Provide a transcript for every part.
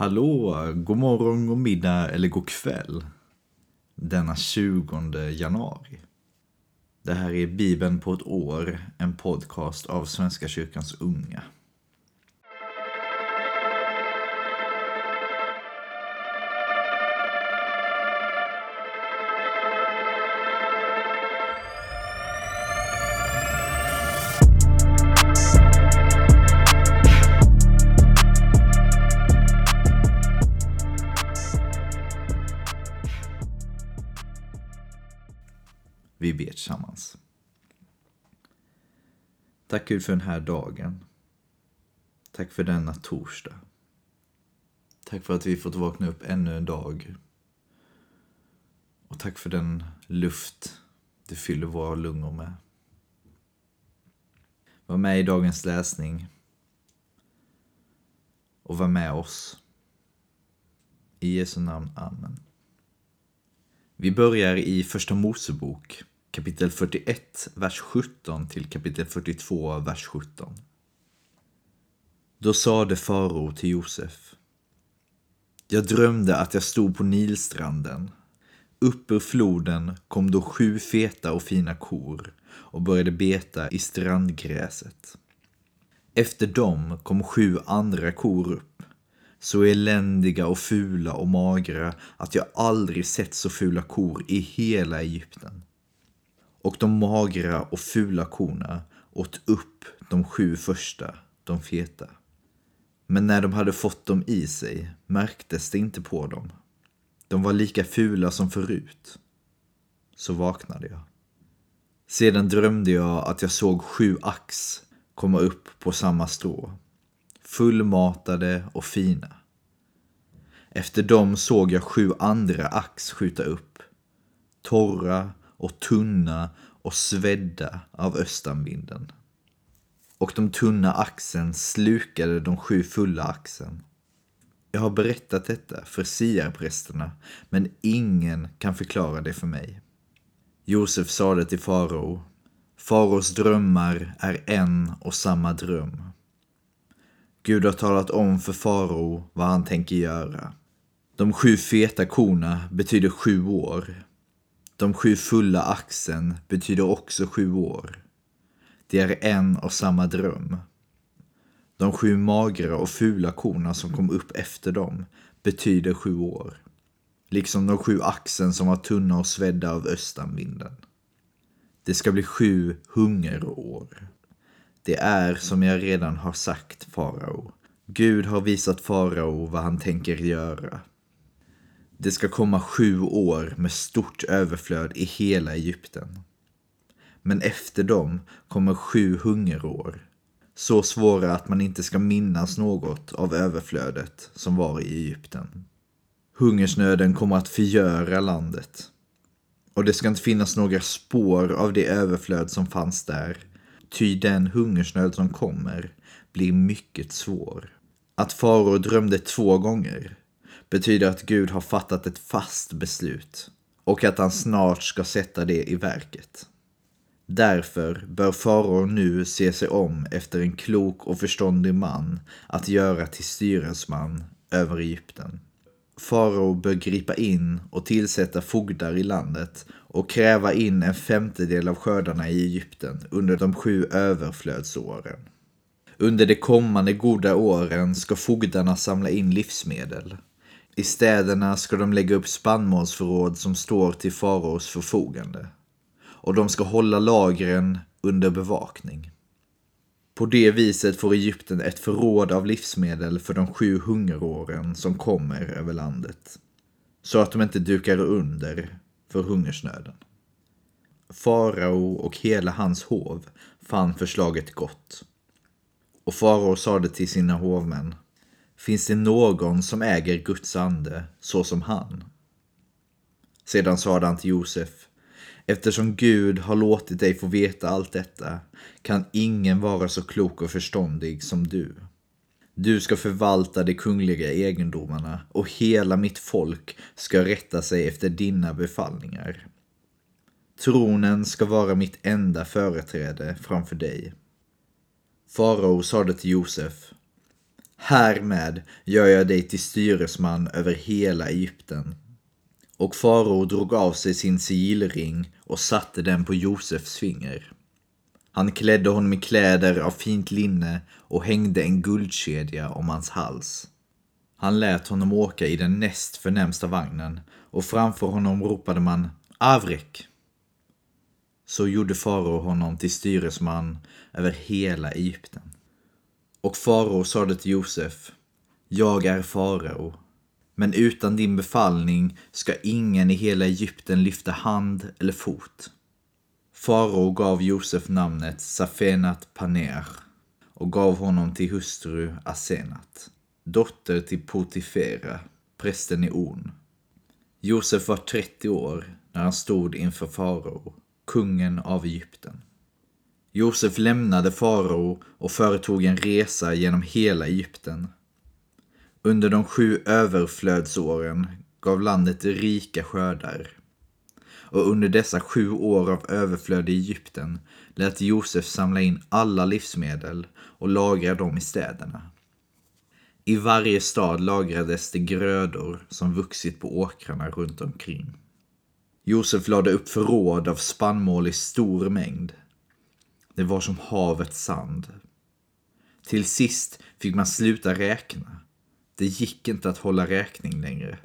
Hallå, god morgon, god middag eller god kväll. Denna 20 januari. Det här är Bibeln på ett år, en podcast av Svenska kyrkans unga. Vi ber tillsammans. Tack Gud för den här dagen. Tack för denna torsdag. Tack för att vi fått vakna upp ännu en dag. Och tack för den luft du fyller våra lungor med. Var med i dagens läsning. Och var med oss. I Jesu namn, Amen. Vi börjar i Första Mosebok kapitel 41, vers 17 till kapitel 42, vers 17. Då sade farao till Josef. Jag drömde att jag stod på Nilstranden. Upp ur floden kom då sju feta och fina kor och började beta i strandgräset. Efter dem kom sju andra kor upp, så eländiga och fula och magra att jag aldrig sett så fula kor i hela Egypten och de magra och fula korna åt upp de sju första, de feta. Men när de hade fått dem i sig märktes det inte på dem. De var lika fula som förut. Så vaknade jag. Sedan drömde jag att jag såg sju ax komma upp på samma strå. Fullmatade och fina. Efter dem såg jag sju andra ax skjuta upp. Torra och tunna och svedda av östanvinden. Och de tunna axen slukade de sju fulla axen. Jag har berättat detta för siarprästerna, men ingen kan förklara det för mig. Josef sade till farao, faraos drömmar är en och samma dröm. Gud har talat om för farao vad han tänker göra. De sju feta korna betyder sju år de sju fulla axen betyder också sju år. Det är en och samma dröm. De sju magra och fula korna som kom upp efter dem betyder sju år. Liksom de sju axen som var tunna och svedda av östanvinden. Det ska bli sju hungerår. Det är som jag redan har sagt, farao. Gud har visat farao vad han tänker göra. Det ska komma sju år med stort överflöd i hela Egypten. Men efter dem kommer sju hungerår. Så svåra att man inte ska minnas något av överflödet som var i Egypten. Hungersnöden kommer att förgöra landet. Och det ska inte finnas några spår av det överflöd som fanns där. Ty den hungersnöd som kommer blir mycket svår. Att faror drömde två gånger betyder att Gud har fattat ett fast beslut och att han snart ska sätta det i verket. Därför bör farao nu se sig om efter en klok och förståndig man att göra till styresman över Egypten. Farao bör gripa in och tillsätta fogdar i landet och kräva in en femtedel av skördarna i Egypten under de sju överflödsåren. Under de kommande goda åren ska fogdarna samla in livsmedel i städerna ska de lägga upp spannmålsförråd som står till faraos förfogande. Och de ska hålla lagren under bevakning. På det viset får Egypten ett förråd av livsmedel för de sju hungeråren som kommer över landet. Så att de inte dukar under för hungersnöden. Farao och hela hans hov fann förslaget gott. Och farao sade till sina hovmän Finns det någon som äger Guds ande så som han? Sedan sade han till Josef, eftersom Gud har låtit dig få veta allt detta kan ingen vara så klok och förståndig som du. Du ska förvalta de kungliga egendomarna och hela mitt folk ska rätta sig efter dina befallningar. Tronen ska vara mitt enda företräde framför dig. Farao sade till Josef, Härmed gör jag dig till styresman över hela Egypten. Och farao drog av sig sin sigillring och satte den på Josefs finger. Han klädde honom i kläder av fint linne och hängde en guldkedja om hans hals. Han lät honom åka i den näst förnämsta vagnen och framför honom ropade man Avrek. Så gjorde farao honom till styresman över hela Egypten. Och farao sade till Josef, jag är farao, men utan din befallning ska ingen i hela Egypten lyfta hand eller fot. Farao gav Josef namnet Safenat Paner och gav honom till hustru Asenat, dotter till Potifera, prästen i On. Josef var 30 år när han stod inför farao, kungen av Egypten. Josef lämnade farao och företog en resa genom hela Egypten. Under de sju överflödsåren gav landet rika skördar. Och under dessa sju år av överflöd i Egypten lät Josef samla in alla livsmedel och lagra dem i städerna. I varje stad lagrades det grödor som vuxit på åkrarna runt omkring. Josef lade upp förråd av spannmål i stor mängd. Det var som havets sand. Till sist fick man sluta räkna. Det gick inte att hålla räkning längre.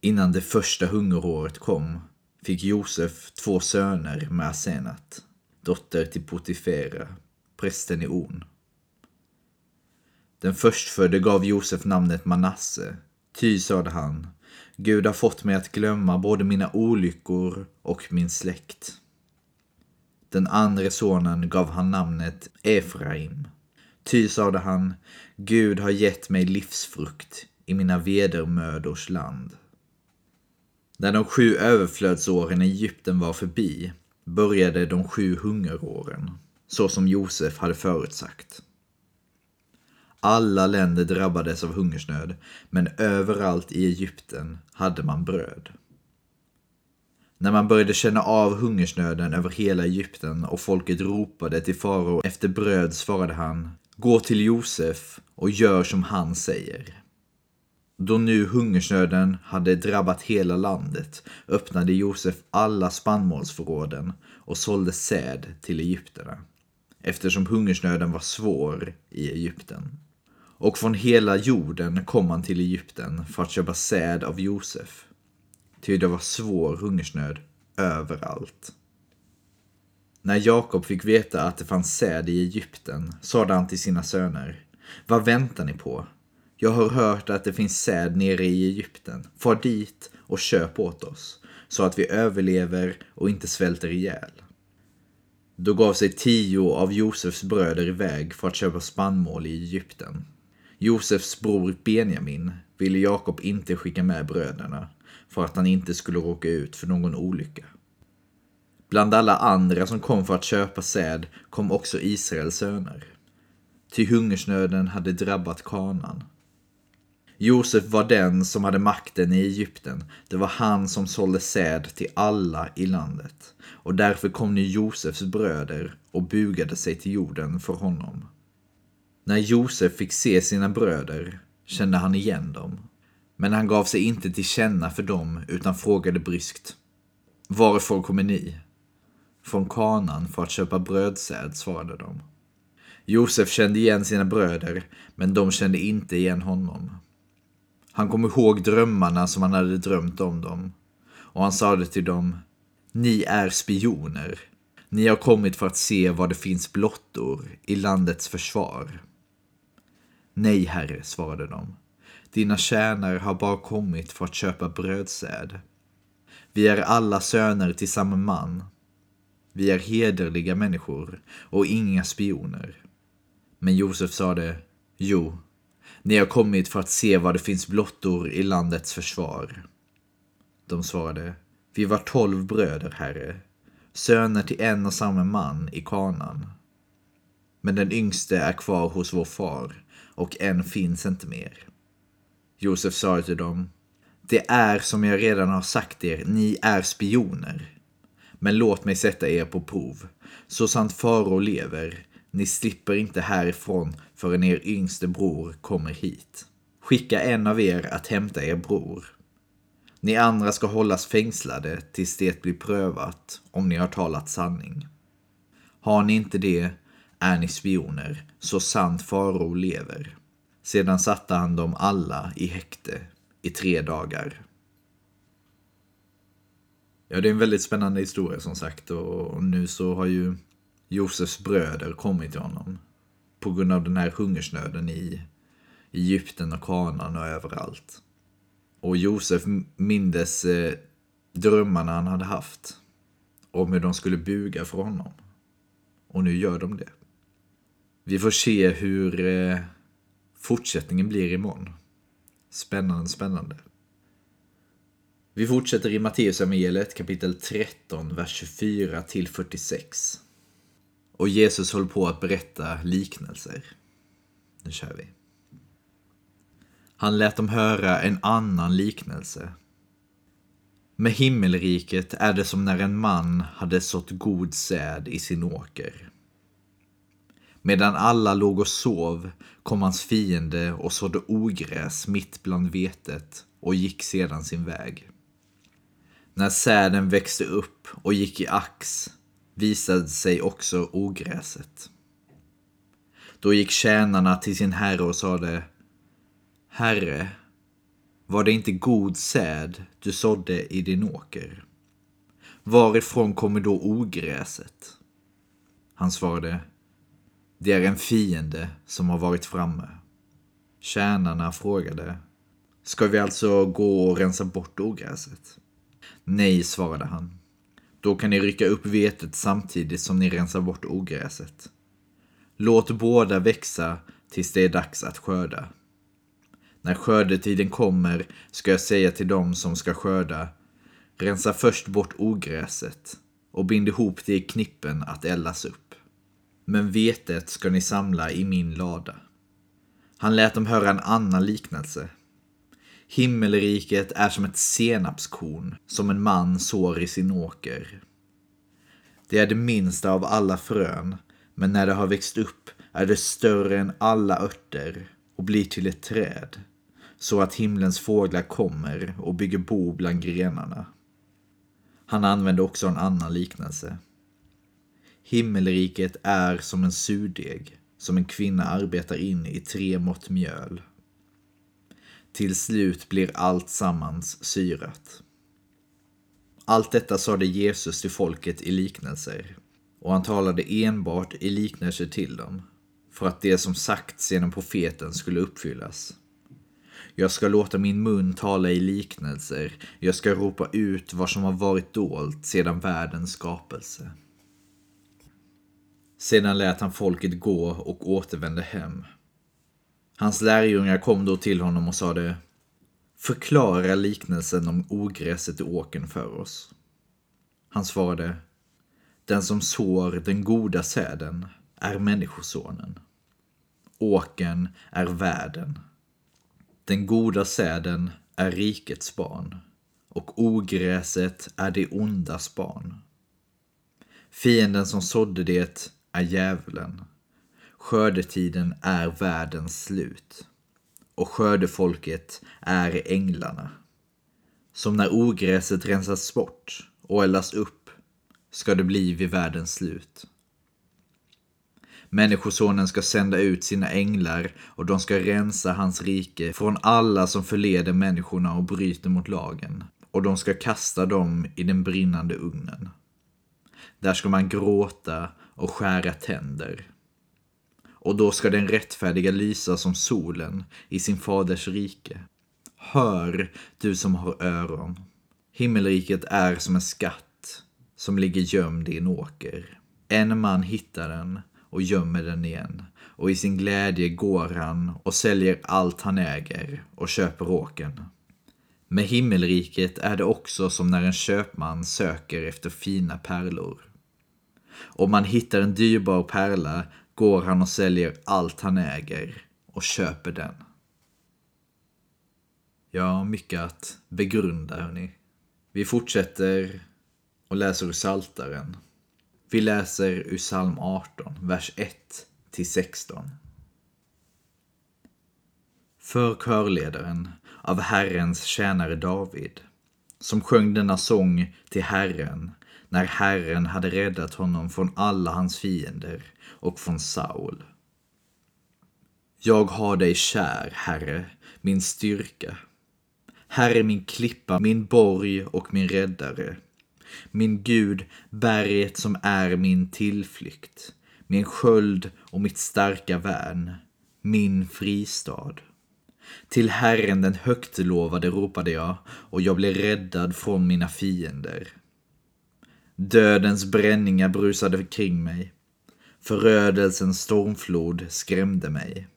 Innan det första hungeråret kom fick Josef två söner med Asenat, dotter till Potifera, prästen i On. Den förstfödde gav Josef namnet Manasse, ty sade han, Gud har fått mig att glömma både mina olyckor och min släkt. Den andra sonen gav han namnet Efraim. Ty sade han, Gud har gett mig livsfrukt i mina vedermödors land. När de sju överflödsåren i Egypten var förbi började de sju hungeråren, så som Josef hade förutsagt. Alla länder drabbades av hungersnöd, men överallt i Egypten hade man bröd. När man började känna av hungersnöden över hela Egypten och folket ropade till farao efter bröd svarade han Gå till Josef och gör som han säger. Då nu hungersnöden hade drabbat hela landet öppnade Josef alla spannmålsförråden och sålde säd till egyptierna eftersom hungersnöden var svår i Egypten. Och från hela jorden kom han till Egypten för att köpa säd av Josef. Ty det var svår hungersnöd överallt. När Jakob fick veta att det fanns säd i Egypten sade han till sina söner. Vad väntar ni på? Jag har hört att det finns säd nere i Egypten. Far dit och köp åt oss, så att vi överlever och inte svälter ihjäl. Då gav sig tio av Josefs bröder iväg för att köpa spannmål i Egypten. Josefs bror Benjamin ville Jakob inte skicka med bröderna för att han inte skulle råka ut för någon olycka. Bland alla andra som kom för att köpa säd kom också Israels söner. Ty hungersnöden hade drabbat kanan. Josef var den som hade makten i Egypten. Det var han som sålde säd till alla i landet. Och därför kom nu Josefs bröder och bugade sig till jorden för honom. När Josef fick se sina bröder kände han igen dem. Men han gav sig inte till känna för dem utan frågade bryskt. Varifrån kommer ni? Från kanan för att köpa brödsäd, svarade de. Josef kände igen sina bröder, men de kände inte igen honom. Han kom ihåg drömmarna som han hade drömt om dem. Och han sade till dem, Ni är spioner. Ni har kommit för att se var det finns blottor i landets försvar. Nej, herre, svarade de. Dina tjänare har bara kommit för att köpa brödsäd. Vi är alla söner till samma man. Vi är hederliga människor och inga spioner. Men Josef sade, jo, ni har kommit för att se var det finns blottor i landets försvar. De svarade, vi var tolv bröder, herre, söner till en och samma man i kanan. Men den yngste är kvar hos vår far och en finns inte mer. Josef sa till dem, det är som jag redan har sagt er, ni är spioner. Men låt mig sätta er på prov. Så sant farao lever, ni slipper inte härifrån förrän er yngste bror kommer hit. Skicka en av er att hämta er bror. Ni andra ska hållas fängslade tills det blir prövat om ni har talat sanning. Har ni inte det är ni spioner, så sant farao lever. Sedan satte han dem alla i häkte i tre dagar. Ja, det är en väldigt spännande historia som sagt och nu så har ju Josefs bröder kommit till honom på grund av den här hungersnöden i Egypten och Kanaan och överallt. Och Josef mindes eh, drömmarna han hade haft om hur de skulle buga för honom. Och nu gör de det. Vi får se hur eh, fortsättningen blir imorgon. Spännande, spännande. Vi fortsätter i Matteusevangeliet kapitel 13, vers 24 till 46. Och Jesus håller på att berätta liknelser. Nu kör vi. Han lät dem höra en annan liknelse. Med himmelriket är det som när en man hade sått god säd i sin åker. Medan alla låg och sov kom hans fiende och sådde ogräs mitt bland vetet och gick sedan sin väg. När säden växte upp och gick i ax visade sig också ogräset. Då gick tjänarna till sin herre och sade Herre, var det inte god säd du sådde i din åker? Varifrån kommer då ogräset? Han svarade det är en fiende som har varit framme. Tjänarna frågade Ska vi alltså gå och rensa bort ogräset? Nej, svarade han. Då kan ni rycka upp vetet samtidigt som ni rensar bort ogräset. Låt båda växa tills det är dags att skörda. När skördetiden kommer ska jag säga till dem som ska skörda, rensa först bort ogräset och bind ihop det i knippen att eldas upp. Men vetet ska ni samla i min lada. Han lät dem höra en annan liknelse. Himmelriket är som ett senapskorn som en man sår i sin åker. Det är det minsta av alla frön, men när det har växt upp är det större än alla örter och blir till ett träd, så att himlens fåglar kommer och bygger bo bland grenarna. Han använde också en annan liknelse. Himmelriket är som en surdeg som en kvinna arbetar in i tre mått mjöl. Till slut blir allt sammans syrat. Allt detta sade Jesus till folket i liknelser, och han talade enbart i liknelser till dem, för att det som sagts genom profeten skulle uppfyllas. Jag ska låta min mun tala i liknelser, jag ska ropa ut vad som har varit dolt sedan världens skapelse. Sedan lät han folket gå och återvände hem. Hans lärjungar kom då till honom och sade Förklara liknelsen om ogräset i åken för oss. Han svarade Den som sår den goda säden är människosonen. Åken är världen. Den goda säden är rikets barn och ogräset är det ondas barn. Fienden som sådde det är djävulen. Skördetiden är världens slut och skördefolket är änglarna. Som när ogräset rensas bort och eldas upp ska det bli vid världens slut. Människosonen ska sända ut sina änglar och de ska rensa hans rike från alla som förleder människorna och bryter mot lagen. Och de ska kasta dem i den brinnande ugnen. Där ska man gråta och skära tänder och då ska den rättfärdiga lysa som solen i sin faders rike. Hör, du som har öron. Himmelriket är som en skatt som ligger gömd i en åker. En man hittar den och gömmer den igen och i sin glädje går han och säljer allt han äger och köper åken. Med himmelriket är det också som när en köpman söker efter fina pärlor. Om man hittar en dyrbar pärla går han och säljer allt han äger och köper den. Ja, mycket att begrunda hörni. Vi fortsätter och läser ur Saltaren. Vi läser ur psalm 18, vers 1 till 16. För körledaren av Herrens tjänare David, som sjöng denna sång till Herren när Herren hade räddat honom från alla hans fiender och från Saul. Jag har dig kär, Herre, min styrka. Herre min klippa, min borg och min räddare. Min Gud, berget som är min tillflykt, min sköld och mitt starka värn, min fristad. Till Herren den högtlovade ropade jag och jag blev räddad från mina fiender. Dödens bränningar brusade kring mig. Förödelsens stormflod skrämde mig.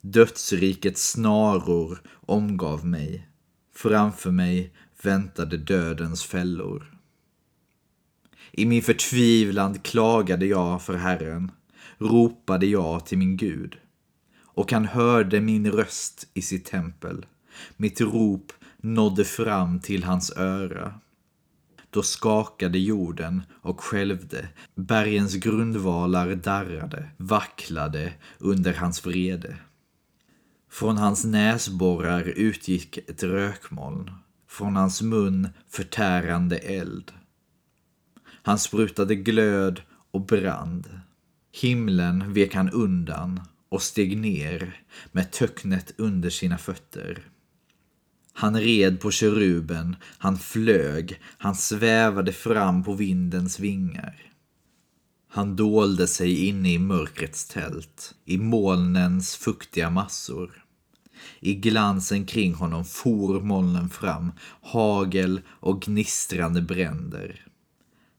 Dödsrikets snaror omgav mig. Framför mig väntade dödens fällor. I min förtvivlan klagade jag för Herren, ropade jag till min Gud. Och han hörde min röst i sitt tempel. Mitt rop nådde fram till hans öra. Då skakade jorden och skälvde, bergens grundvalar darrade, vacklade under hans vrede. Från hans näsborrar utgick ett rökmoln, från hans mun förtärande eld. Han sprutade glöd och brand. Himlen vek han undan och steg ner med töcknet under sina fötter. Han red på keruben, han flög, han svävade fram på vindens vingar. Han dolde sig inne i mörkrets tält, i molnens fuktiga massor. I glansen kring honom for molnen fram, hagel och gnistrande bränder.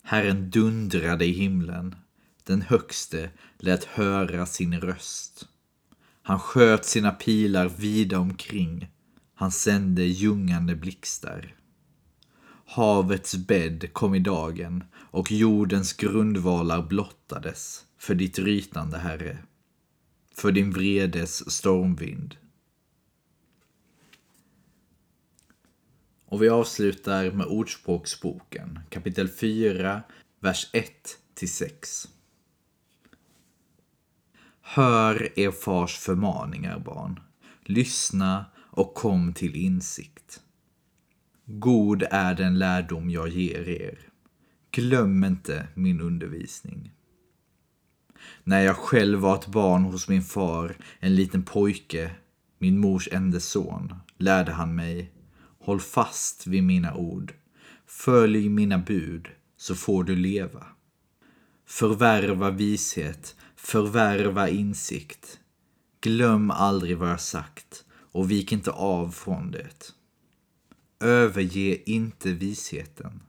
Herren dundrade i himlen. Den högste lät höra sin röst. Han sköt sina pilar vida omkring. Han sände ljungande blixtar. Havets bädd kom i dagen och jordens grundvalar blottades för ditt rytande, Herre, för din vredes stormvind. Och vi avslutar med Ordspråksboken, kapitel 4, vers 1 till 6. Hör er fars förmaningar, barn. Lyssna och kom till insikt. God är den lärdom jag ger er. Glöm inte min undervisning. När jag själv var ett barn hos min far, en liten pojke, min mors enda son, lärde han mig Håll fast vid mina ord. Följ mina bud, så får du leva. Förvärva vishet, förvärva insikt. Glöm aldrig vad jag sagt och vik inte av från det. Överge inte visheten.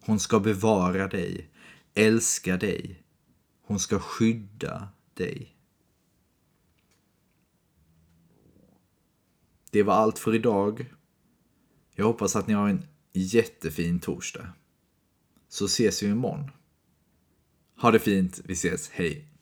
Hon ska bevara dig, älska dig. Hon ska skydda dig. Det var allt för idag. Jag hoppas att ni har en jättefin torsdag. Så ses vi imorgon. Ha det fint, vi ses, hej!